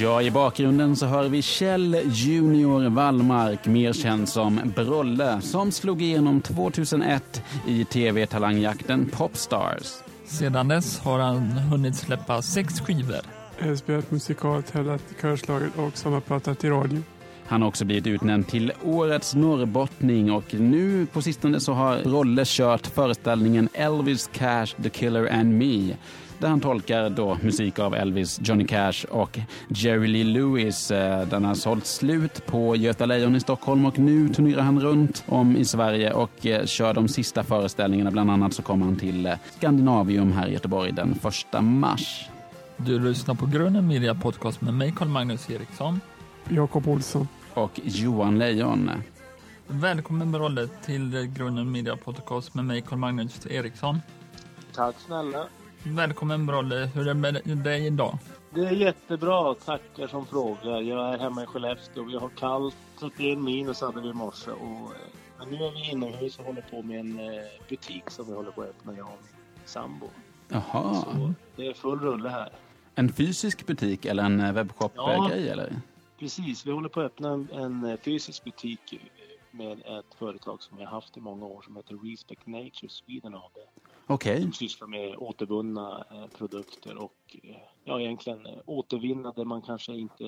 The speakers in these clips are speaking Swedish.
Ja, i bakgrunden så hör vi Kjell Junior Wallmark, mer känd som Brolle, som slog igenom 2001 i tv-talangjakten Popstars. Sedan dess har han hunnit släppa sex skivor. Spelat musikal, tävlat i körslaget och sommarpratat i radio. Han har också blivit utnämnd till Årets norrbottning och nu på sistone så har Brolle kört föreställningen Elvis Cash, The Killer and Me där han tolkar då musik av Elvis, Johnny Cash och Jerry Lee Lewis. Eh, den har sålt slut på Göta Lejon i Stockholm och nu turnerar han runt om i Sverige och eh, kör de sista föreställningarna. Bland annat så kommer han till eh, Skandinavium här i Göteborg den första mars. Du lyssnar på Grunden Media Podcast med mig Carl-Magnus Eriksson. Jakob Olsson. Och Johan Lejon. Välkommen Brolle till Grunden Media Podcast med mig Carl-Magnus Eriksson. Tack snälla. Välkommen Brolle, hur är det med dig idag? Det är jättebra, tackar som frågar. Jag är hemma i Skellefteå. Vi har kallt, 31 minus hade vi i morse. Och, eh, men nu är vi inomhus och håller på med en eh, butik som vi håller på att öppna, jag och min sambo. Jaha. Så det är full rulle här. En fysisk butik eller en eh, webbshop-grej? Ja. eller? Precis, vi håller på att öppna en, en fysisk butik med ett företag som vi har haft i många år som heter Respect Nature Sweden AB. Okej. Som sysslar med återvunna eh, produkter och eh, ja, egentligen eh, återvinna det man kanske inte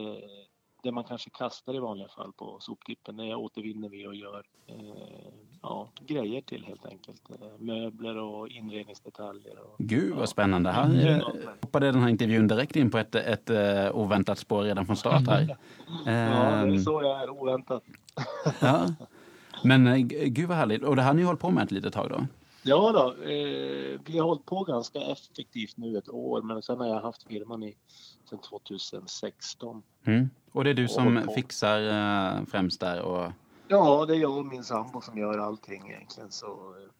det man kanske kastar i vanliga fall på soptippen. Det återvinner vi och gör eh, ja, grejer till helt enkelt. Möbler och inredningsdetaljer. Och, Gud vad ja. spännande. Han hoppade den här intervjun direkt in på ett, ett eh, oväntat spår redan från start här. Ja, det är Ehm, så jag är, oväntat. ja. Men gud vad härligt. Och det här har ni hållit på med ett litet tag då? Ja då, eh, vi har hållit på ganska effektivt nu ett år men sen har jag haft firman i sedan 2016. Mm. Och det är du som fixar eh, främst där och Ja, det är jag och min sambo som gör allting egentligen. Så eh,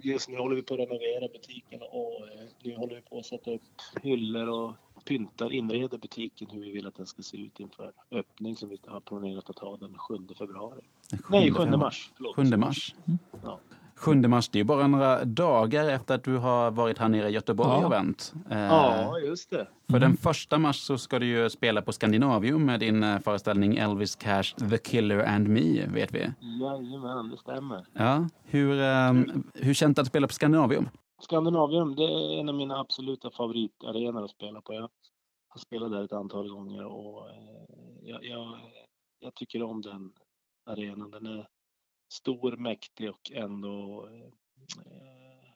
just nu håller vi på att renovera butiken och eh, nu håller vi på att sätta upp hyllor och pyntar, inreder butiken hur vi vill att den ska se ut inför öppning som vi har planerat att ha den 7 februari. Nej, 7 mars. Förlåt. 7 mars. Ja. 7 mars, det är bara några dagar efter att du har varit här nere i Göteborg Ja. och vänt. Eh, ja, just det. För den första mars så ska du ju spela på Skandinavium med din eh, föreställning Elvis Cash, The Killer and Me, vet vi. Jajamän, det stämmer. Ja. Hur, eh, hur känns det att spela på Skandinavium? Skandinavium, det är en av mina absoluta favoritarenor att spela på. Jag har spelat där ett antal gånger och eh, jag, jag, jag tycker om den arenan. Den är stor, mäktig och ändå eh,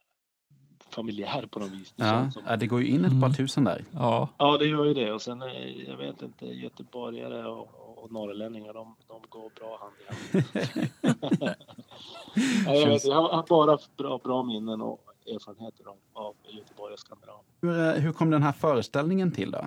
familjär på något vis. Det Ja, som- ja, det går ju in ett par Mm. tusen där. Ja, ja, det gör ju det. Och sen, eh, jag vet inte, göteborgare och, och norrlänningar, de, de går bra hand i hand. ja, jag, vet, jag har har bara bra, bra minnen och erfarenheter av, av Göteborg och Skandinavien. Hur, eh, hur kom den här föreställningen till då?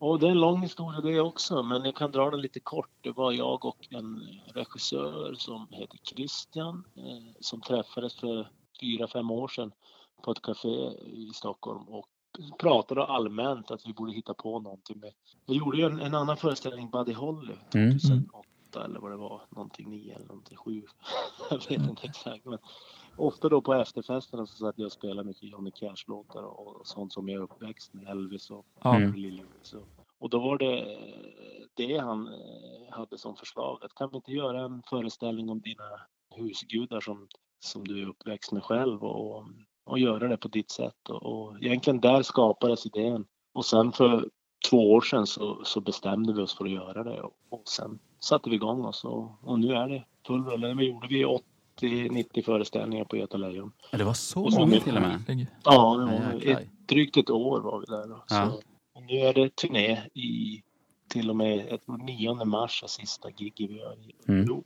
Och det är en lång historia det också, men jag kan dra den lite kort. Det var jag och en regissör som heter Christian eh, som träffades för fyra, fem år sedan på ett café i Stockholm och pratade allmänt att vi borde hitta på någonting med. Vi gjorde ju en, en annan föreställning, Buddy Holly, Mm. 2008 eller vad det var, någonting 9 eller någonting 7. jag vet inte exakt. Men ofta då på efterfesterna så satt jag och spelade mycket Johnny Cash-låtar och, sånt som jag är uppväxt med, Elvis och. Mm. Lil Lewis och då var det det han eh, hade som förslag. Att kan vi inte göra en föreställning om dina husgudar som, som du är uppväxt med själv och, och göra det på ditt sätt. Och, och egentligen där skapades idén. Och sen för två år sedan så, så bestämde vi oss för att göra det och, och sen satte vi igång oss och, och nu är det full rulle. Vi gjorde vi 80-90 föreställningar på Göta Lejon. Ja, det var så Och så många till och med. Ja, det var ett, drygt ett år var vi där. Då. Ja. Så, nu är det turné i till och med ett 9 mars är sista giget vi gör i Mm. Örebro.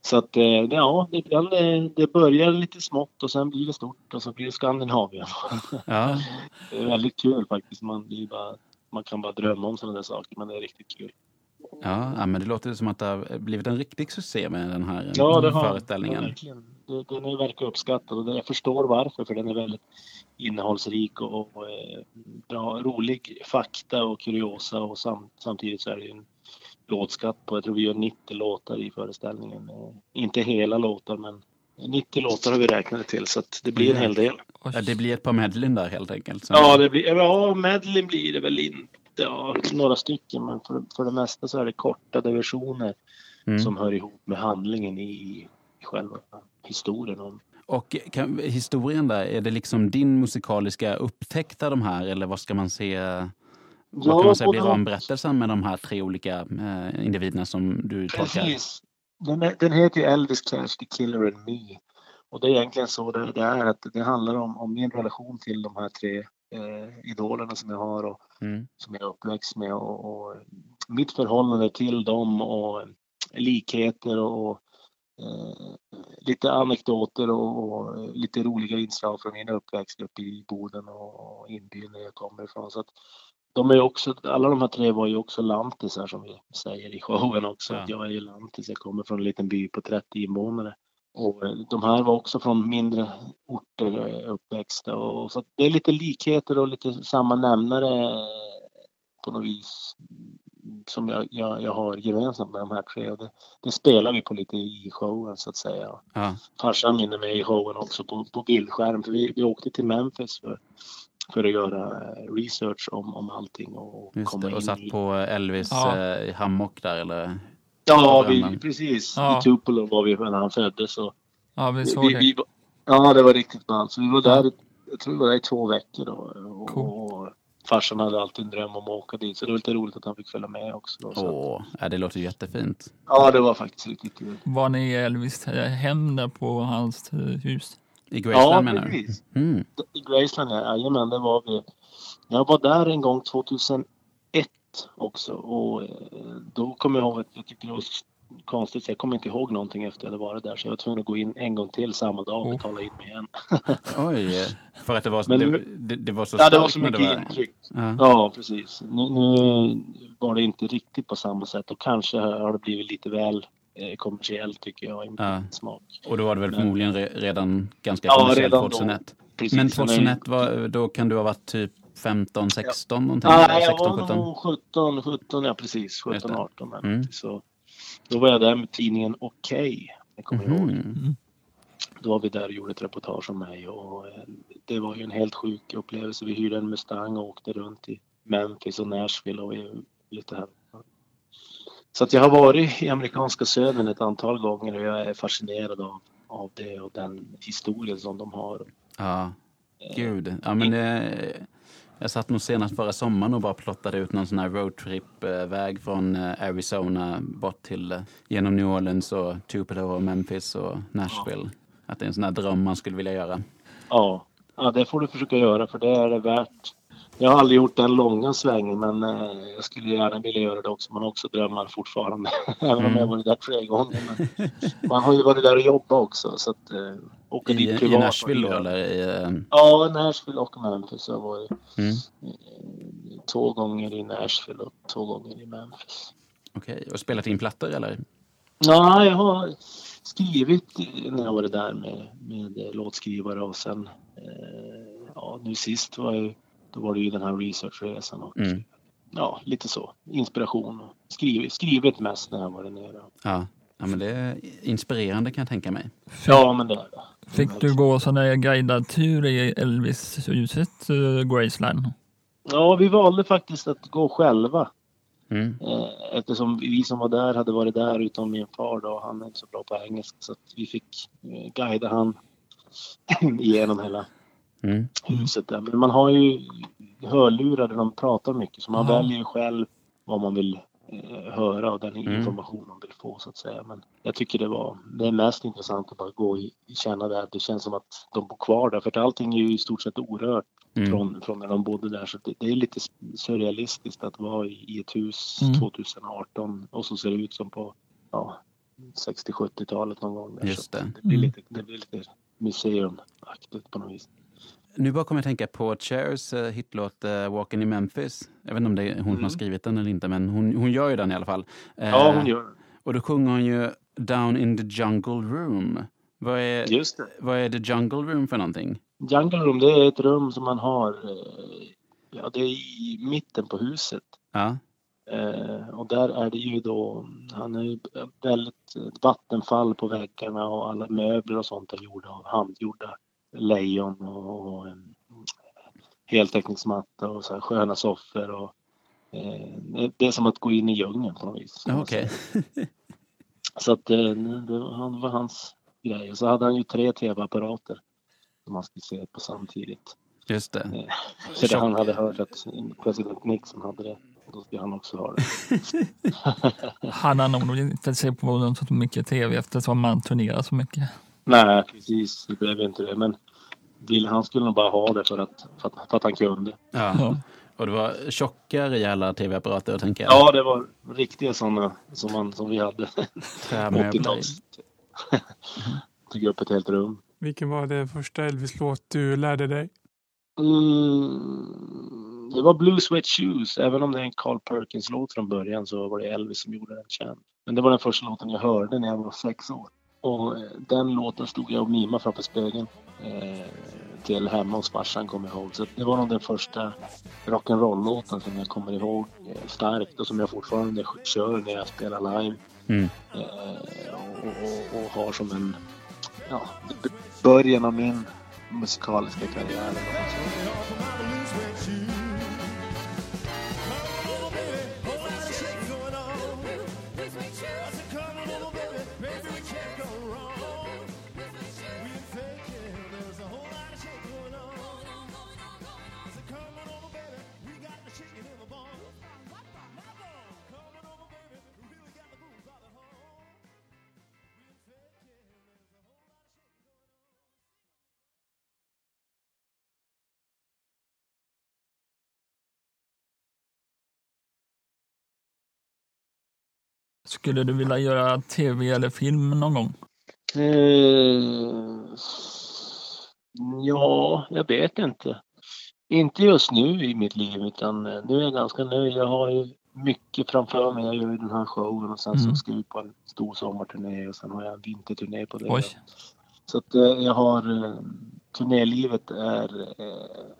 Så att eh, ja, det, eh, det börjar lite smått och sen blir det stort och så blir det Skandinavien. Ja, det är väldigt kul faktiskt. Man, bara, man kan bara drömma om sådana där saker men det är riktigt kul. Ja, ja, men det låter som att det har blivit en riktig succé med den här Ja, det har föreställningen. Ja, verkligen. Det- Den är verkligen uppskattad och jag förstår varför för den är väldigt innehållsrik och, och eh, bra, rolig fakta och kuriosa och sam, samtidigt så är det ju en låtskatt på, jag tror vi gör 90 låtar i föreställningen. Eh, Inte hela låtar men 90 låtar har vi räknat till så att det blir en hel del. Ja, det blir ett par medlin där helt enkelt. Så- Ja, det blir, ja medley blir det väl in ja, några stycken, men för, för det mesta så är det kortade versioner Mm. som hör ihop med handlingen i, i själva historien. Om, Och kan, historien där, är det liksom din musikaliska upptäckt av de här eller vad ska man se? Vad kan man säga blir ramberättelsen med de här tre olika eh, individerna som du tolkar? Precis. Den, är- den heter ju Elvis Cash, The Killer and Me. Och det är egentligen så det, det är att det handlar om, om min relation till de här tre eh, idolerna som jag har och Mm. som jag är uppväxt med och, och mitt förhållande till dem och likheter och, eh, lite anekdoter och, och lite roliga inslag från min uppväxt uppe i Boden och, inbyn där jag kommer ifrån. Så att de är också, alla de här tre var ju också lantisar som vi säger i showen också. Ja. Jag är ju lantis, jag kommer från en liten by på 30 invånare. Och eh, de här var också från mindre orter eh, uppväxta och så det är lite likheter och lite samma nämnare eh, på något vis som jag, jag, jag har gemensamt med de här tre och det, det spelar vi på lite i showen så att säga. Ja. Farsan är med i showen också på, på bildskärm för vi, vi åkte till Memphis för, för att göra research om, om allting och Just komma det, och in satt i... på Elvis Ja. eh, i hammock där eller? Ja, vi, precis. Ja. I Tupelo var vi när han föddes. Och Ja, vi såg vi, det. vi, ja, det var riktigt ballt. Så vi var där, jag tror vi var där i två veckor då. Och, Cool. och farsan hade alltid en dröm om att åka dit. Så det var lite roligt att han fick följa med också. Då. Åh, ja, det låter jättefint. Ja, det var faktiskt riktigt kul. Var ni i Elvis eh, hem där på hans eh, hus? I Graceland Ja, menar du? precis. Mm. I Graceland, ja. Jajamän, det var vi. Jag var där en gång 2001 också och eh, då kommer jag ihåg att jag tyckte det var så konstigt så jag kommer inte ihåg någonting efter jag hade varit där så jag var tvungen att gå in en gång till samma dag och Oh. betala in mig igen. Oj, för att det var, Men det, det, det var så Ja, det var så mycket var- intryck. Ja. Ja, precis. Nu, nu var det inte riktigt på samma sätt och kanske har det blivit lite väl eh, kommersiellt tycker jag i min Ja. smak. Och då var det väl Men- förmodligen re, redan ganska Ja, kommersiellt redan då. 2001. Precis. Men Sen är- 2001, var, då kan du ha varit typ 15, 16 någonting? Ja, eller jag 16, var 17? nog 17, 17, ja precis. Just 17, det. 18 eller Mm. någonting. Så då var jag där med tidningen Okej. Jag kommer ihåg. Mhm. Då var vi där och gjorde ett reportage om mig och eh, det var ju en helt sjuk upplevelse. Vi hyrde en Mustang och åkte runt i Memphis och Nashville och vi- lite här. Så att jag har varit i amerikanska södern ett antal gånger och jag är fascinerad av, av det och den historien som de har. Ja, gud. Ja, men det, jag satt nog senast förra sommaren och bara plottade ut någon sån här roadtrip-väg från eh, Arizona bort till eh, genom New Orleans och Tupelo och Memphis och Nashville. Att det är en sån här dröm man skulle vilja göra. Ja, ja, det får du försöka göra för det är det värt. Jag har aldrig gjort den långa svängen men eh, jag skulle gärna vilja göra det också. Man har också drömmar fortfarande. Även om jag varit där tre gånger. Man har ju varit där och jobbat också. Så att, eh, åka I, dit I privat. Nashville då eller? I, eh, Ja, Nashville och Memphis. Jag varit mm, två gånger i Nashville och två gånger i Memphis. Okej, och spelat in plattor eller? Ja, jag har skrivit när jag varit där med, med låtskrivare och sen ja, nu sist var jag, då var det ju den här researchresan och Mm. ja, lite så. Inspiration och skrivit, skrivit mest när jag varit nere. Ja. ja, men det är inspirerande kan jag tänka mig. Ja, men det är det. Fick du gå sån där guidad tur i Elvis-huset, uh, Graceland? Ja, vi valde faktiskt att gå själva. Mm. Eh, Eftersom vi som var där hade varit där utom min far då, han är inte så bra på engelska så att vi fick eh, guida han igenom hela Mm. huset där. Men man har ju hörlurar där de pratar mycket så man Ja. väljer själv vad man vill eh, höra och den Mm. information man vill få så att säga. Men jag tycker det var, det är mest intressant att bara gå och känna det. Det känns som att de bor kvar där för att allting är ju i stort sett orört Mm. från, från när de bodde där. Så det, det är lite surrealistiskt att vara i, i ett hus Mm. 2018 och så ser det ut som på ja, 60-70-talet någon gång. Där. Just det. Det blir, Mm. lite, det blir lite museumaktigt på något vis. Nu bara kommer jag tänka på Chairs eh, hitlåt uh, Walking in Memphis. Jag vet inte om det är hon som har Mm. skrivit den eller inte, men hon, hon gör ju den i alla fall. Eh, Ja, hon gör det. Och då sjunger hon ju Down in the Jungle Room. Vad är, Just det. vad är the Jungle Room för någonting? Jungle Room, det är ett rum som man har. eh, Ja, det är i mitten på huset. Ja, Eh, och där är det ju då, han är ju väldigt vattenfall på väggarna och alla möbler och sånt är gjorda av handgjorda lejon och, och en heltäckningsmatta och så här sköna soffor och Eh, det är som att gå in i djungeln på något vis. Okej. Så att eh, det var, han var hans grej. Och så hade han ju tre tv-apparater som han skulle se på samtidigt. Just det. Eh, För det han hade hört att president Nixon hade det. Då skulle han också ha det. Han har nog inte sett på så mycket tv eftersom man turnerar så mycket. Nej, precis. Det blev inte det. Men Bill, han skulle nog bara ha det för att, för att, för att han kunde. Ja. Och det var tjocka, rejäla tv-apparater, tänker jag. Ja, det var riktiga sådana som, man, som vi hade. Trämöbler. 80-tals. Tog upp ett helt rum. Vilken var den första Elvis-låt du lärde dig? Mm, det var Blue Sweat Shoes. Även om det är en Carl Perkins-låt från början så var det Elvis som gjorde den känd. Men det var den första låten jag hörde när jag var sex år. Och eh, den låten stod jag och mimade framför spegeln. Eh, till hemma hos farsan kommer jag ihåg. Så det var nog den första rock'n'roll-låten som jag kommer ihåg eh, starkt och som jag fortfarande kör när jag spelar live. Mm. Eh, och, och, och har som en ja, början av min musikaliska karriär. Skulle du vilja göra tv eller film någon gång? Eh, ja, jag vet inte. Inte just nu i mitt liv utan eh, nu är jag ganska nöjd. Jag har ju mycket framför mig. Jag gör ju den här showen och sen så Mm. ska jag ut på en stor sommarturné och sen har jag en vinterturné på det. Oj. Så att eh, jag har... eh, Turnélivet är eh,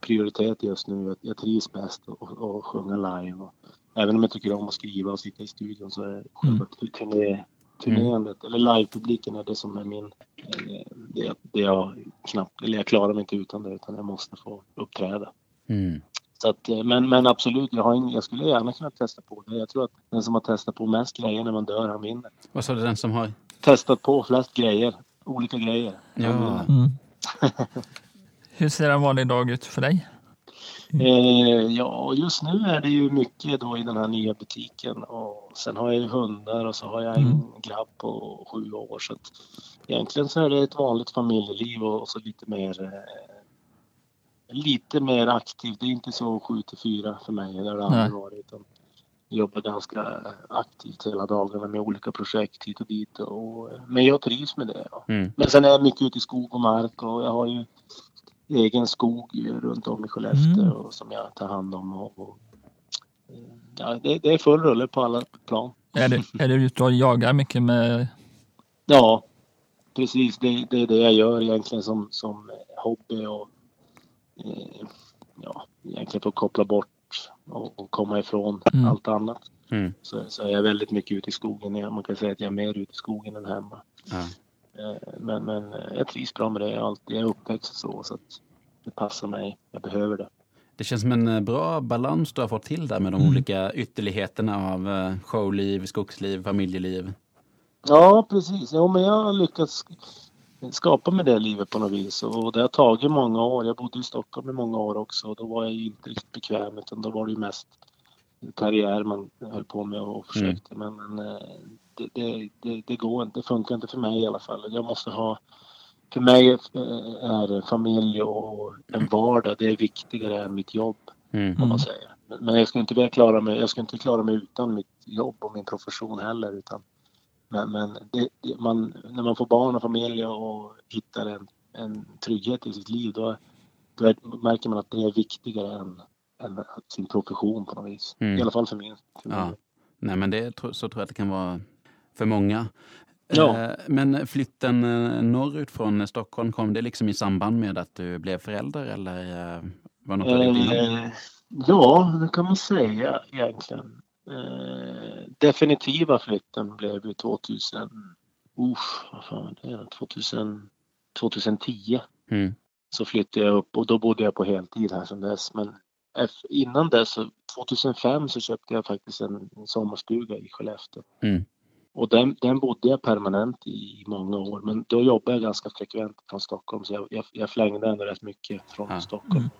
prioritet just nu. Jag- trivs bäst att- att sjunga live. Och även om jag tycker om att skriva och sitta i studion så är själva turné, turneendet, eller livepubliken är det som är min... eh, Det, det jag knappt... Eller jag klarar mig inte utan det utan jag måste få uppträda. Mm. Så att, eh, men, men absolut, jag, har ing, jag skulle gärna kunna testa på det. Jag tror att den som har testat på mest grejer när man dör, han vinner. Vad sa du, den som har... Testat på flest grejer, olika grejer. Ja. Mm. Hur ser en vanlig dag ut för dig? Eh, ja, just nu är det ju mycket då i den här nya butiken och sen har jag ju hundar och så har jag en Mm. grabb på sju år så att egentligen så är det ett vanligt familjeliv och, så lite mer eh, lite mer aktivt. Det är inte så sju till fyra för mig, det har det aldrig varit. Utan jobbar ganska aktivt hela dagarna med olika projekt hit och dit. Och, men jag trivs med det. Ja. Mm. Men sen är jag mycket ute i skog och mark och jag har ju egen skog runt om i Skellefteå Mm. och som jag tar hand om. Och, och, eh, ja, det, det är full rulle på alla plan. Är du, är du ute och jagar mycket med... Ja, precis. Det, det är det jag gör egentligen som, som hobby och eh, ja, egentligen för att koppla bort och, och komma ifrån Mm. allt annat. Mm. Så, så är jag väldigt mycket ute i skogen. Man kan säga att jag är mer ute i skogen än hemma. Ja. Eh, Men, men eh, jag trivs bra med det. Jag är, alltid, jag är uppväxt så, så att det passar mig. Jag behöver det. Det känns som en eh, bra balans du har fått till där med de Mm. olika ytterligheterna av showliv, skogsliv, familjeliv. Ja, precis. Jo, men jag har lyckats skapa mig det livet på något vis. Och det har tagit många år. Jag bodde i Stockholm i många år också. Och då var jag inte riktigt bekväm utan då var det ju mest karriär man höll på med och försökte. Men, men eh, det, det, det, det går inte. Det funkar inte för mig i alla fall. Jag måste ha... För mig eh, är familj och en vardag det är viktigare än mitt jobb Mm. om man Mm. säger. Men- jag skulle inte klara mig, jag skulle inte klara mig utan mitt jobb och min profession heller. Utan, men men det, det, man, när man får barn och familj och hittar en, en trygghet i sitt liv då, då är, märker man att det är viktigare än, än sin profession på något vis. Mm. I alla fall för min. För. Ja. Nej, men det, så tror jag att det kan vara för många. Ja. Eh, Men flytten eh, norrut från Stockholm, kom det liksom i samband med att du blev förälder eller eh, var något? Eh, ja, det kan man säga egentligen. Eh, definitiva flytten blev ju 2000, usch, vad fan är det, 2000, 2010 Mm. så flyttade jag upp och då bodde jag på heltid här sedan dess. Men innan dess så 2005 så köpte jag faktiskt en, en sommarstuga i Skellefteå. Mm. Och den, den bodde jag permanent i många år. Men då jobbade jag ganska frekvent från Stockholm så jag, jag, jag flängde ändå rätt mycket från Ja. Stockholm. Mm.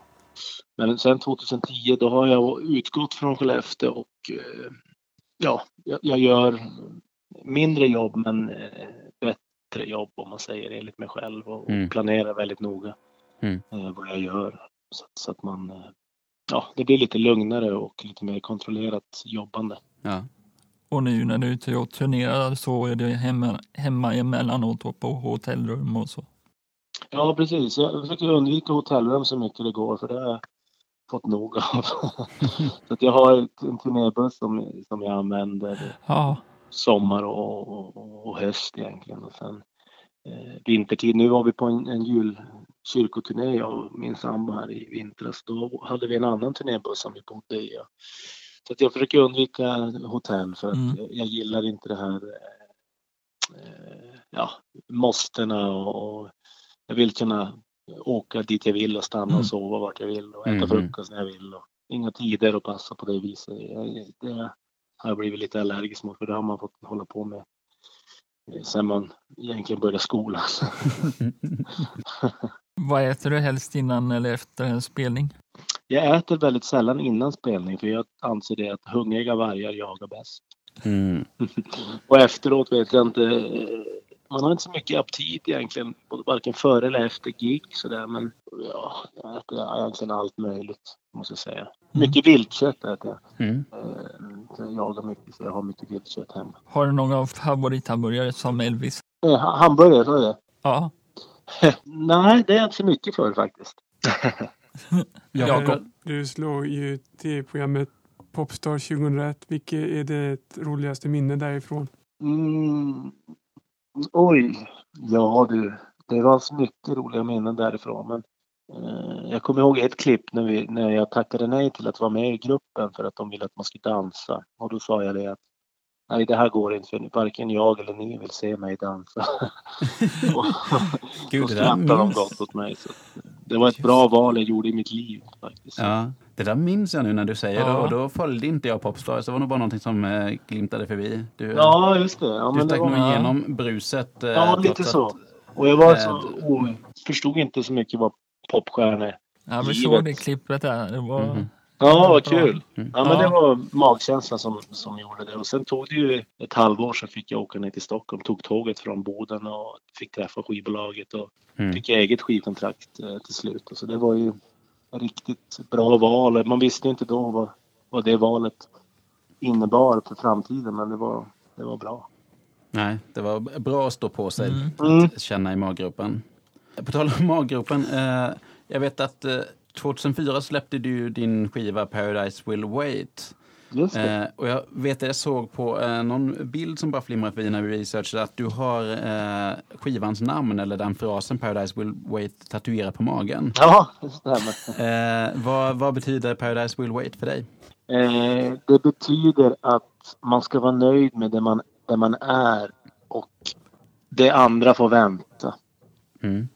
Men sen 2010 då har jag utgått från Skellefteå och eh, ja, jag, jag gör mindre jobb men eh, bättre jobb om man säger enligt mig själv och Mm. planerar väldigt noga Mm. eh, vad jag gör. Så, att- så att man, ja, det blir lite lugnare och lite mer kontrollerat jobbande. Ja. Och nu när du är ute och turnerar så är det hemma, hemma emellanåt på hotellrum och så. Ja, precis. Jag försöker undvika hotellrum så mycket det går för det har jag fått nog av. så att jag har en turnébuss som, som jag använder Ja, sommar och, och, och höst egentligen. Och sen eh, vintertid. Nu var vi på en, en julkyrkoturné jag och min sambo här i vintras. Då hade vi en annan turnébuss som vi bodde i. Ja. Så att jag försöker undvika hotell för att Mm. jag, gillar inte det här eh, ja, måstena och, och jag vill kunna åka dit jag vill och stanna Mm. och sova vart jag vill och äta Mhm. frukost när jag vill. Och inga tider att passa på det viset. Jag- Det har jag blivit lite allergisk mot för det har man fått hålla på med eh, sen man egentligen började skolan. vad äter du helst innan eller efter en spelning? Jag äter väldigt sällan innan spelning för jag anser det att hungriga vargar jagar bäst. Mm. Och efteråt vet jag inte. eh, Man har inte så mycket aptit egentligen, både varken före eller efter gig sådär. Men ja, jag äter egentligen allt möjligt måste jag säga. Mycket viltkött äter jag. Mm. Eh, så Jag jagar mycket så jag har mycket viltkött hemma. Har du några favorithamburgare som Elvis? Eh, ha- hamburgare, sa det? Ja, Nej, det är jag inte så mycket för faktiskt. Jakob. Du slog ju tv-programmet Popstar 2001. Vilket är det roligaste minne därifrån? Mm. Oj, ja du. Det var så mycket roliga minnen därifrån. Men eh, jag kommer ihåg ett klipp när, vi, när jag tackade nej till att vara med i gruppen för att de ville att man skulle dansa. Och då sa jag det att nej, det här går inte för varken jag eller ni vill se mig dansa. och Gud, det där skrattade de gott åt mig. Så det var ett bra val jag gjorde i mitt liv faktiskt. Ja, det där minns jag nu när du säger det Ja. och då följde inte jag Popstars. Det var nog bara någonting som eh, glimtade förbi. Du, Ja, just det. Ja, du men det stack var... nog igenom bruset. eh, Ja, lite att- så. Och jag var Eh, så... Oh, förstod inte så mycket vad popstjärnor ja vi såg det klippet där. Det var... Mhm. Ja, vad kul. Mm. Ja, men det var magkänslan som, som gjorde det. Och sen tog det ju ett halvår så fick jag åka ner till Stockholm. Tog tåget från Boden och fick träffa skivbolaget och Mm. fick eget skivkontrakt eh, till slut. Och så det var ju ett riktigt bra val. Man visste inte då vad, vad det valet innebar för framtiden, men det var, det var bra. Nej, det var bra att stå på sig. Mm. Mm. Känna i maggropen. På tal om maggropen. Eh, jag vet att eh, 2004 släppte du din skiva Paradise Will Wait. Eh, och jag vet att jag såg på eh, någon bild som bara flimrade förbi när vi researchade att du har eh, skivans namn eller den frasen Paradise Will Wait tatuerad på magen. Ja, det stämmer. Eh, vad, vad betyder Paradise Will Wait för dig? Eh, det betyder att man ska vara nöjd med det man, det man är och det andra får vänta. Mm.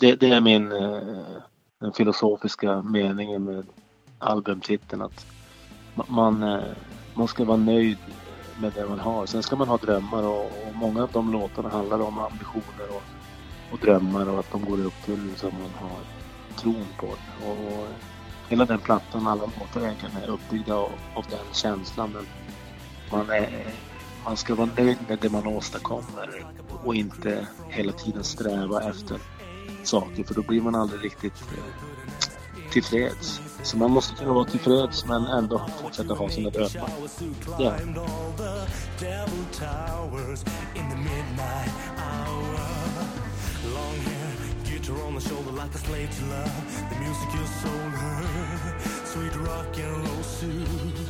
Det, det är min eh, den filosofiska meningen med albumtiteln. Att man, eh, man ska vara nöjd med det man har. Sen ska man ha drömmar och, och många av de låtarna handlar om ambitioner och, och drömmar och att de går i uppfyllelse om man har tron på det. Och, och hela den plattan, alla låtar egentligen är uppbyggda av, av den känslan. Men man, är, man ska vara nöjd med det man åstadkommer och inte hela tiden sträva efter saker för då blir man aldrig riktigt eh, tillfreds. Så man måste kunna vara tillfreds men ändå fortsätta ha sina drömmar. Ja. devil towers in the suit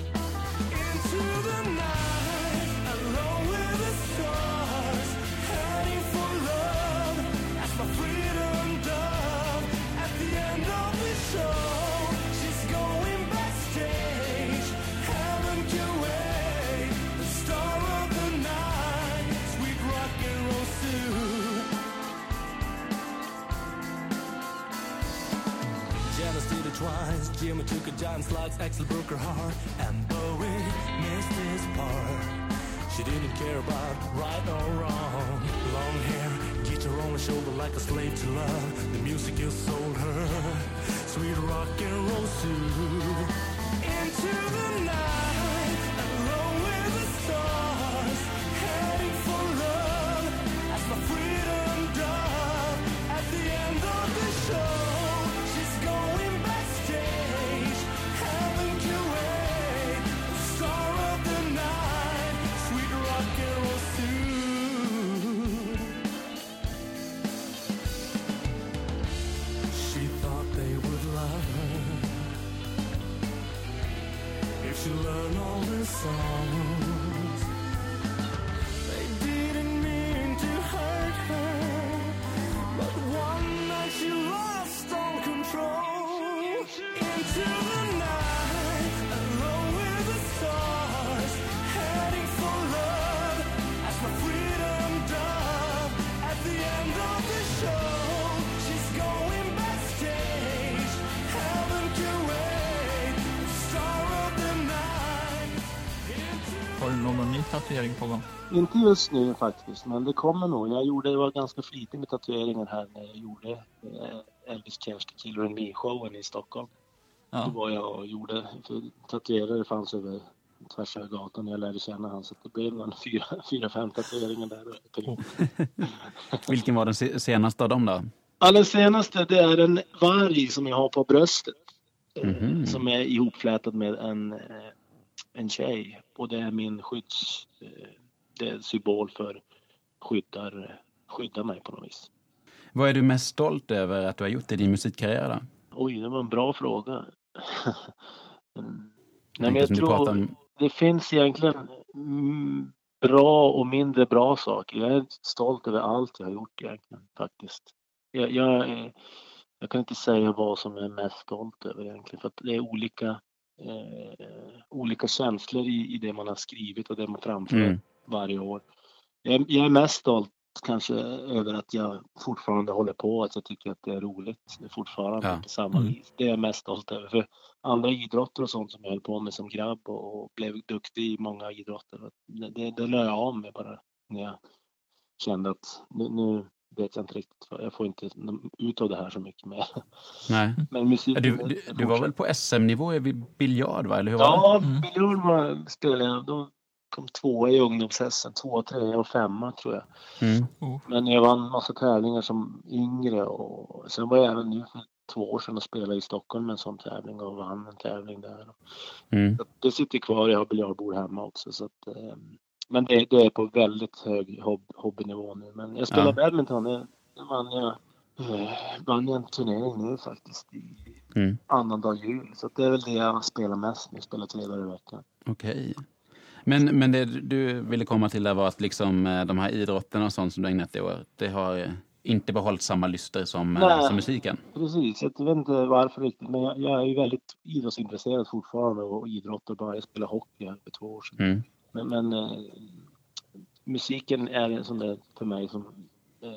Jimmy took a giant slice, Axel broke her heart, and Bowie missed his part. She didn't care about right or wrong. Long hair, guitar on her shoulder like a slave to love. The music you sold her, sweet rock and roll suit. Into the night, Har du någon ny tatuering på gång? Inte just nu faktiskt, men det kommer nog. Jag gjorde, var ganska flitig med tatueringar här när jag gjorde eh, Elvis Cash The Killer and Me-showen i Stockholm. Då Ja. var jag och gjorde, för tatuerare fanns över tvärs över gatan när jag lärde känna han så det blev en fyra, fyra, fem tatueringar där. Vilken var den se- senaste av dem då? Ja, den senaste det är en varg som jag har på bröstet. eh, Mhm. Som är ihopflätad med en, eh, en tjej. Och det är min skydds... eh, Det är en symbol för skyddar, skyddar mig på något vis. Vad är du mest stolt över att du har gjort i din musikkarriär? Då? Oj, det var en bra fråga. Mm. Nej, men jag tror om- det finns egentligen mm, bra och mindre bra saker. Jag är stolt över allt jag har gjort egentligen faktiskt. Jag, jag, är- jag kan inte säga vad som jag är mest stolt över egentligen för att det är olika, eh, olika känslor i, i det man har skrivit och det man framför Mm. varje år. Jag, är- jag är mest stolt kanske över att jag fortfarande håller på, att jag tycker att det är roligt fortfarande Ja. på samma Mm. vis. Det är jag mest stolt över. För andra idrotter och sånt som jag höll på med som grabb och, och blev duktig i många idrotter, det, det, det jag av med bara när jag kände att nu, nu vet jag inte riktigt, jag får inte ut av det här så mycket mer. Nej. Men musik... Du, du, du var väl på SM-nivå i biljard, va? eller hur var Ja, Mm. biljard var, spelade jag. Då kom tvåa i ungdoms-SM. Tvåa, trea och femma tror jag. det? Mm. Oh. Men jag vann massa tävlingar som yngre och sen var jag även nu för två år sedan och spelade i Stockholm med en sån tävling och vann en tävling där. Mm. Det sitter kvar, jag har biljardbord hemma också. Så att, eh, men det, det är på väldigt hög hob, hobbynivå nu. Men jag spelar Ja. badminton, det, vann jag, eh, vann jag en turnering nu faktiskt i Mm. annandag jul. Så det är väl det jag spelar mest nu, spelar tre dagar i veckan. Okej. Men, men det du ville komma till där var att liksom, eh, de här idrotterna och sånt som du ägnat dig åt, det har eh, inte behållit samma lyster som, Nej. som musiken? Precis, jag vet inte varför riktigt men jag, jag är ju väldigt idrottsintresserad fortfarande och idrottar bara. Jag spelade hockey för två år sedan. Mm. Men, men eh, musiken är en sån där för mig som eh,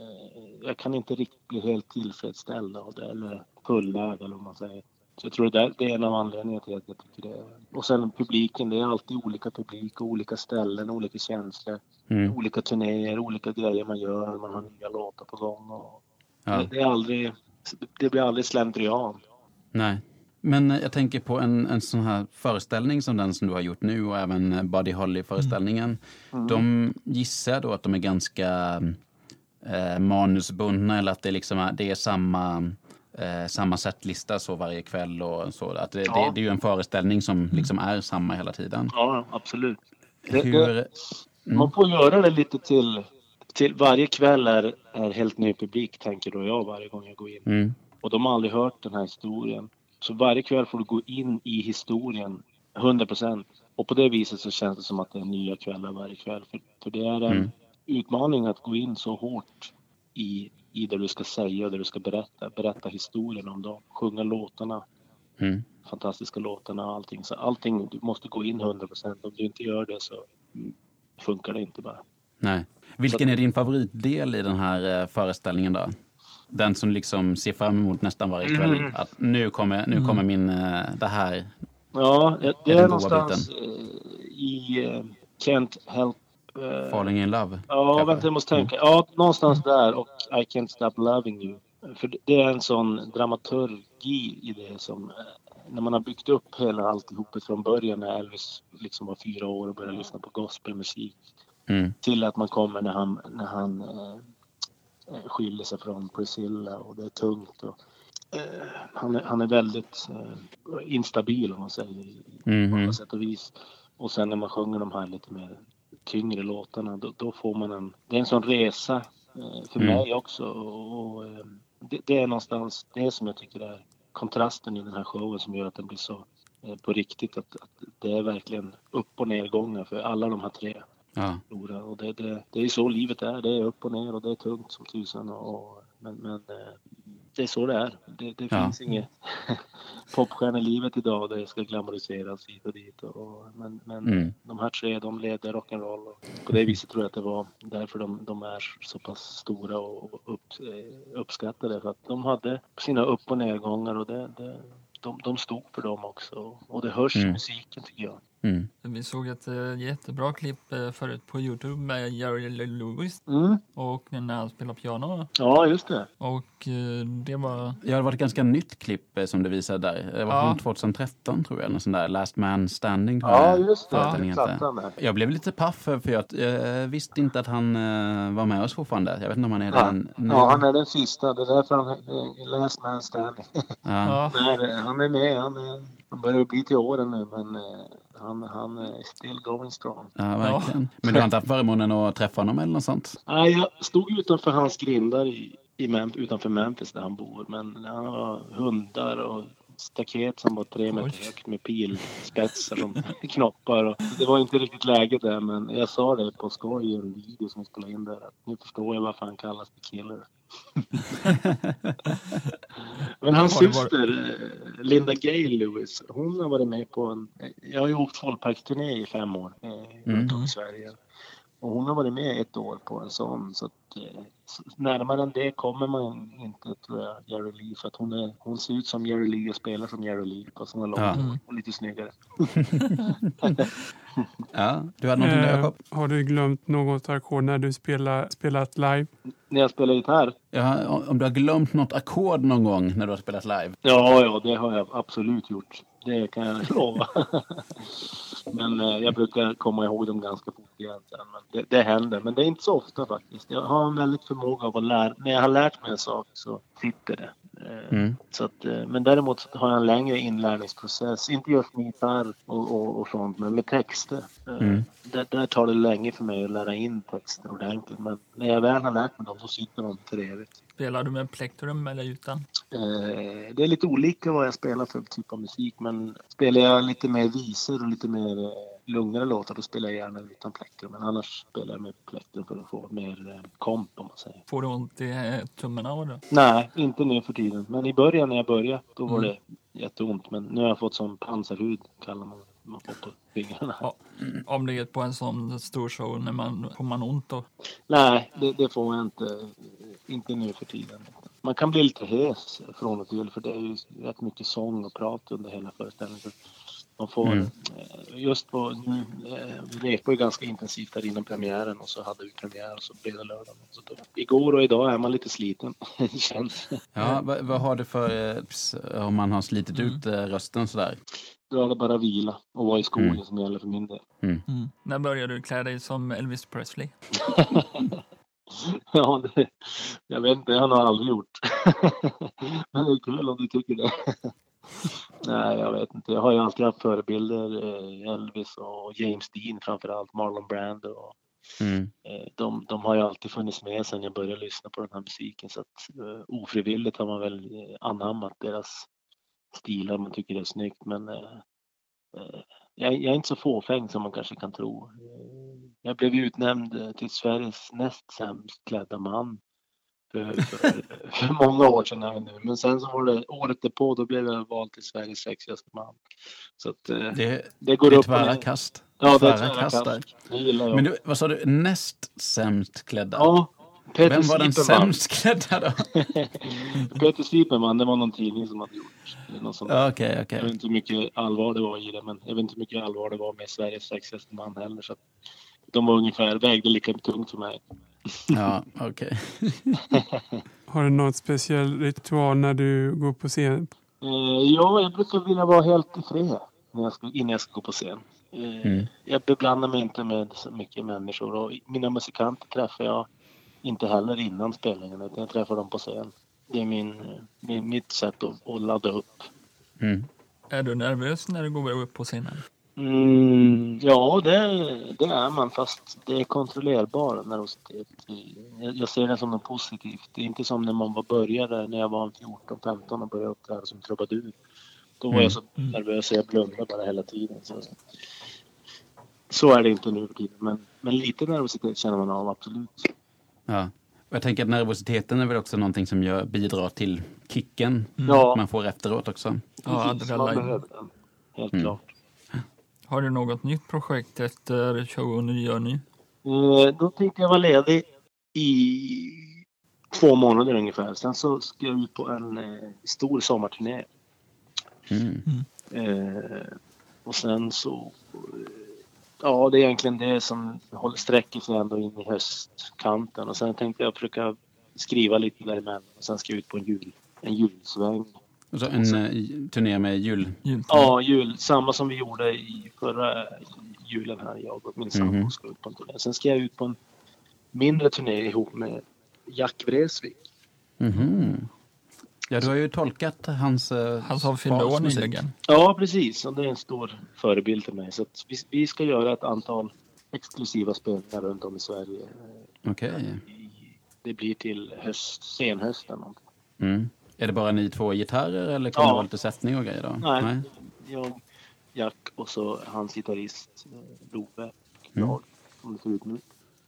jag kan inte riktigt bli helt tillfredsställd av det eller fullärd eller vad man säger. Så jag tror det, där, det är en av anledningarna till att jag tycker det. Och sen publiken, det är alltid olika publik och olika ställen, olika känslor, Mm. olika turnéer, olika grejer man gör, man har nya låtar på gång. Och Ja. det, det är aldrig, det blir aldrig slentrian. Nej. Men jag tänker på en, en sån här föreställning som den som du har gjort nu och även Buddy Holly-föreställningen. Mm. De gissar då att de är ganska eh, manusbundna eller att det, liksom är, det är samma, eh, samma setlista så varje kväll och så. Att det, Ja. det, det är ju en föreställning som liksom är samma hela tiden. Ja, absolut. Hur, det, Man får göra det lite till, till varje kväll är, är helt ny publik tänker då jag varje gång jag går in. mm, Och de har aldrig hört den här historien. Så varje kväll får du gå in i historien 100 procent. Och på det viset så känns det som att det är nya kvällar varje kväll. För, för det är en Mm. utmaning att gå in så hårt i, i det du ska säga och det du ska berätta. Berätta historien om dem. Sjunga låtarna, mm. fantastiska låtarna och allting. Så allting, du måste gå in 100 procent. Om du inte gör det så funkar det inte bara. Nej. Vilken är din favoritdel i den här eh, föreställningen då? Den som liksom ser fram emot nästan varje kväll. Mm. Att nu kommer, nu kommer min, eh, det här. Ja, det den är någonstans eh, i eh, Can't Help... eh, Falling in love. Ja, kanske. vänta jag måste tänka. Ja, någonstans där och I Can't Stop Loving You. För det- det är en sån dramaturgi i det som när man har byggt upp hela alltihopet från början när Elvis liksom var fyra år och började lyssna på gospelmusik Mm. till att man kommer när han, när han skiljer sig från Priscilla och det är tungt. Och, eh, han, är, han är väldigt eh, instabil om man säger i- på Mhm. sätt och vis. Och sen när man sjunger de här lite mer tyngre låtarna då, då får man en, det är en sån resa eh, för Mm. mig också. Och, och, eh, det, det är någonstans det som jag tycker är kontrasten i den här showen som gör att den blir så eh, på riktigt. Att, att det är verkligen upp och nedgångar för alla de här tre Ja. Och det, det, det är så livet är. Det är upp och ner och det är tungt som tusan. Och, men men eh, det är så det är. Det, det Ja. finns inget popstjärnelivet idag där det ska glamoriseras hit och dit. Och, men men Mm. de här tre de leder rock'n'roll. Och på det viset tror jag att det var därför de, de är så pass stora och och upp, eh, uppskattade. För att de hade sina upp och nedgångar och det, det, de, de stod för dem också. Och det hörs i Mm. musiken tycker jag. Mm. Vi såg ett eh, jättebra klipp eh, förut på Youtube med Jerry Lewis Mm. och när han spelar piano. Ja, just det. Och eh, det var... Ja, det var ett ganska nytt klipp som du visade där. Det var Ja. från 2013 tror jag. Någon sån där Last Man Standing. Ja, jag. just det. Plattan där. Jag blev lite paff för jag eh, visste inte att han var med oss fortfarande. Jag vet inte om han är Ja. den nu. Ja, han är den sista. Det är därför han är last man standing. Ja. Ja, Nej, han är med. Han, är, han börjar bli till åren nu, men han, han är still going strong. Ja, verkligen. Men du har inte haft förmånen att träffa honom eller något sånt? Nej, jag stod utanför hans grindar i, i Mem- utanför Memphis där han bor. Men han har hundar och staket som var tre meter Oj. högt med pilspetsar som knoppar. Och det var inte riktigt läge där, men jag sa det på skoj i en video som jag spelade in där. Att nu förstår jag varför han kallas The Killer. Men hans syster, eh, Linda Gay Lewis, hon har varit med på en... Jag har ju åkt folkparksturné i fem år eh, runt om i Sverige. Och hon har varit med ett år på en sån. Så att, eh, så närmare än det kommer man inte, tror jag, Jerry Lee. För att hon, är, hon ser ut som Jerry Lee och spelar som Jerry Lee. Fast hon är lång Ja. och lite snyggare. Ja, du hade någonting där Eh, Jakob? har du glömt något ackord när du spelar, spelat live? När jag spelar gitarr? Ja, om du har glömt något ackord någon gång när du har spelat live? Ja, ja, det har jag absolut gjort. Det kan jag lova. Men eh, jag brukar komma ihåg dem ganska fort igen sen. Men det, det händer, men det är inte så ofta faktiskt. Jag har en väldigt förmåga av att lära... När jag har lärt mig en sak så sitter det. Eh, Mm. Så att, eh, men däremot har jag en längre inlärningsprocess. Inte just med gitarr och, och, och sånt, men med texter. Eh, Mm. Där, där tar det länge för mig att lära in texter ordentligt. Men när jag väl har lärt mig dem så sitter de för evigt. spelar du med plektrum eller utan? Eh, det är lite olika vad jag spelar för typ av musik men spelar jag lite mer visor och lite mer eh, lugnare låtar då spelar jag gärna utan plektrum. Men annars spelar jag med plektrum för att få mer eh, komp om man säger. Får du ont i eh, tummarna av det? Nej, inte nu för tiden. Men i början när jag började då var Mm. det jätteont. Men nu har jag fått som pansarhud kallar man det. Man får på fingrarna. Ja, om det är på en sån stor show, när man, får man ont då? Nej, det, det får jag inte. Inte nu för tiden. Man kan bli lite hes från och till för det är ju rätt mycket sång och prat under hela föreställningen. Man får, Mm. eh, just på, nu, vi repade ju ganska intensivt där innan premiären och så hade vi premiär och så blev det lördag. Så då, igår och idag är man lite sliten. det känns. Ja, vad, vad har du för eh, om man har slitit Mm. ut eh, rösten sådär? Då är det bara vila och vara i skogen Mm. som gäller för min del. Mm. När började du klä dig som Elvis Presley? ja, det, jag vet inte, jag har nog aldrig gjort. Men det är kul om du tycker det. Nej, jag vet inte. Jag har ju alltid haft förebilder. eh, Elvis och James Dean framförallt, Marlon Brando. Och, Mm. eh, de, de har ju alltid funnits med sedan jag började lyssna på den här musiken. Så att, eh, ofrivilligt har man väl anammat deras stilar. Man tycker det är snyggt. Men eh, jag, jag är inte så fåfäng som man kanske kan tro. Jag blev utnämnd till Sveriges näst sämst klädda man för, för, för många år sedan. här nu. Men sen så var det året därpå, då blev jag vald till Sveriges sexigaste man. Så att eh, Det, det går det upp tvära kast. Ja, det är tvära kast kast. där. Det gillar jag. Men du, vad sa du? Näst sämst klädda? Ja, Peter Vem var den sämst klädda då? Peter Sipenman, det var någon tidning som hade gjort Okej, okej. Jag vet inte hur mycket allvar det var i det, men jag vet inte hur mycket allvar det var med Sveriges sexigaste man heller. Så de var ungefär, vägde lika tungt för mig. Ja, okej. Har du något speciell ritual när du går på scen? Eh, ja, jag brukar vilja vara helt i fred när jag ska, innan jag ska gå på scen. Eh, Mm. Jag beblandar mig inte med så mycket människor och mina musikanter träffar jag inte heller innan spelningen utan jag träffar dem på scen. Det är min, min, mitt sätt att, att ladda upp. Mm. Är du nervös när du går upp på scenen? Mm, ja, det, det är man fast det är kontrollerbar nervositet. Jag, jag ser det som något positivt. Det är inte som när man var började när jag var 14-15 och började uppträda som trubadur. Då var Mm. jag så nervös så jag blundade bara hela tiden. Så, så är det inte nu för tiden. Men, men lite nervositet känner man av, absolut. Ja. Och jag tänker att nervositeten är väl också någonting som gör, bidrar till kicken Ja, man får efteråt också. Ja, precis. Man adrenalin. behöver den. Helt Mm. klart. Har du något nytt projekt efter showen du gör nu? Eh, Då tänkte jag vara ledig i två månader ungefär. Sen så ska jag ut på en eh, stor sommarturné. Mm. Eh, och sen så... Eh, ja, det är egentligen det som håller, sträcker sig ändå in i höstkanten. Och sen tänkte jag försöka skriva lite däremellan. Och sen ska jag ut på en, jul, en julsväng. Och så en eh, turné med jul. Jultid? Ja, jul. Samma som vi gjorde i förra julen här. Jag och min sambo Mhm. ska ut på en turné. Sen ska jag ut på en mindre turné ihop med Jack Vreeswijk. Mhm. Ja, du har ju tolkat hans... eh, Han som fyllde år fars musik. nyligen. Ja, precis. Och det är en stor förebild för mig. Så att vi, vi ska göra ett antal exklusiva spelningar runt om i Sverige. Okej. I, det blir till höst, senhösten. Mm. Är det bara ni två gitarrer eller kommer Ja. det vara lite sättning och grejer då? Nej. Jag, Jack och så hans gitarrist eh, Love. Jag, som det ser ut nu.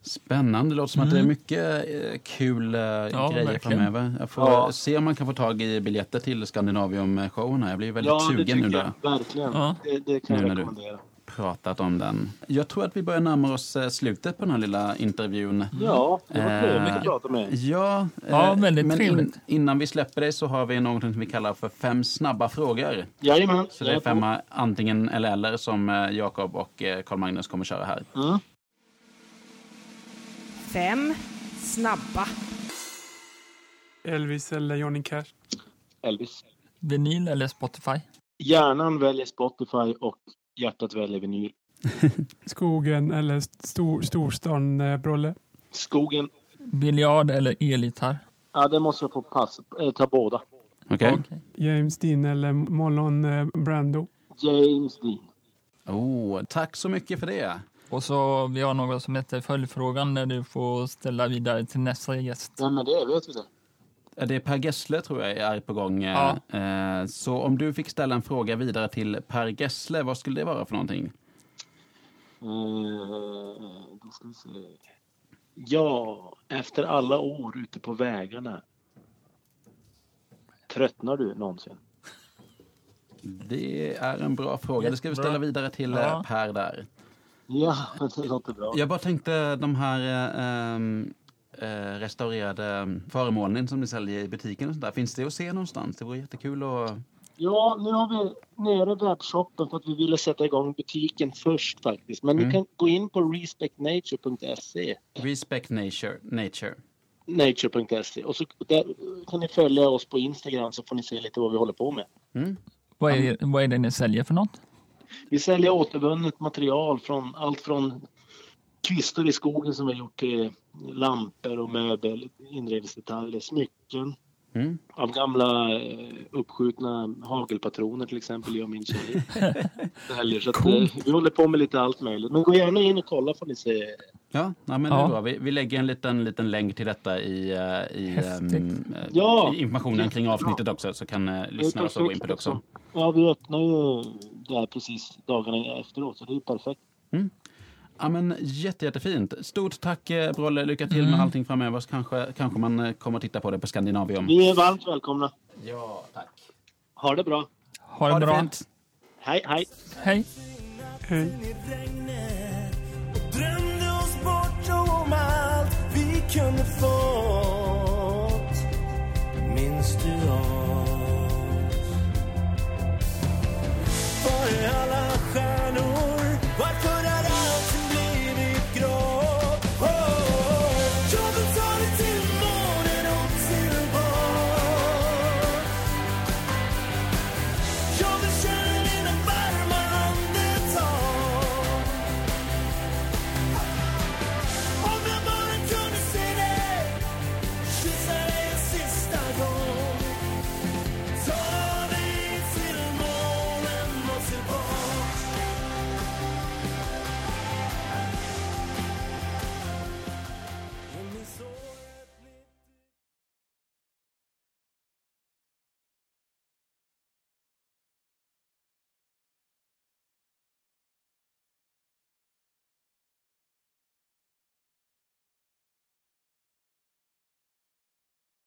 Spännande. Det låter som att det är mycket eh, kul eh, grejer verkligen. framöver. Jag får Ja. se om man kan få tag i biljetter till Scandinavium-showen här. Jag blir väldigt Ja, sugen nu jag. Verkligen. Ja. Det, det kan Nu jag när du- rekommendera. Pratat om den. Jag tror att vi börjar närma oss eh, slutet på den här lilla intervjun. Ja, det var Eh, trevligt att prata med. Ja, Ja, eh, väldigt men trevligt. innan vi släpper dig så har vi någonting som vi kallar för fem snabba frågor. Jajamän. Så det är fem antingen eller eller som eh, Jakob och eh, Carl Magnus kommer köra här. Mm. Fem snabba. Elvis eller Johnny Cash? Elvis. Vinyl eller Spotify? Hjärnan väljer Spotify och hjärtat väljer vinyl. Skogen eller stor, storstan, eh, Brolle? Skogen. Biljard eller elgitarr? Ja, det måste jag få pass, äh, ta båda. Okej? Okej. James Dean eller Marlon eh, Brando? James Dean. Oh, tack så mycket för det. Och så vi har något som heter följdfrågan där du får ställa vidare till nästa gäst. Vem är det? Vet vi det? Det är Per Gessle tror jag är på gång. eh, Ja. eh, Så om du fick ställa en fråga vidare till Per Gessle, vad skulle det vara för någonting? Eh, då ska vi se. Ja, efter alla år ute på vägarna. Tröttnar du någonsin? Det är en bra fråga. Det ska vi ställa vidare till Ja. Per där. Ja, det låter bra. Jag bara tänkte de här eh, restaurerade föremålen som ni säljer i butiken och sånt där. Finns det att se någonstans? Det vore jättekul att... Ja, nu har vi nere webbshoppen för att vi ville sätta igång butiken först faktiskt. Men Mm. ni kan gå in på respectnature.se Respect nature. nature. nature.se och så där kan ni följa oss på Instagram så får ni se lite vad vi håller på med. Mm. Vad är, vad är det ni säljer för något? Vi säljer återvunnet material från allt från kvistar i skogen som vi har gjort till lampor och möbel, inredningsdetaljer, smycken. Mm. Av gamla eh, uppskjutna hagelpatroner till exempel, jag och min tjej. Säljer. Så att, eh, vi håller på med lite allt möjligt. Men gå gärna in och kolla får ni se. Ja, ja, men Ja. det bra. Vi, vi lägger en liten, liten länk till detta i, eh, i, eh, Ja, i informationen kring avsnittet också, så kan Det är lyssnare också gå in på det också. Ja, vi öppnar ju där precis dagarna efteråt så det är perfekt. Ja, men jätte, jättefint. Stort tack eh, Brolle. Lycka till Mm. med allting framöver. Så kanske, kanske man eh, kommer att titta på det på Skandinavium. Ni är varmt välkomna. Ja, tack. Ha det bra. Ha det Ha det bra. fint. Hej, hej. Hej. Hej. drömde oss bort om allt vi kunde få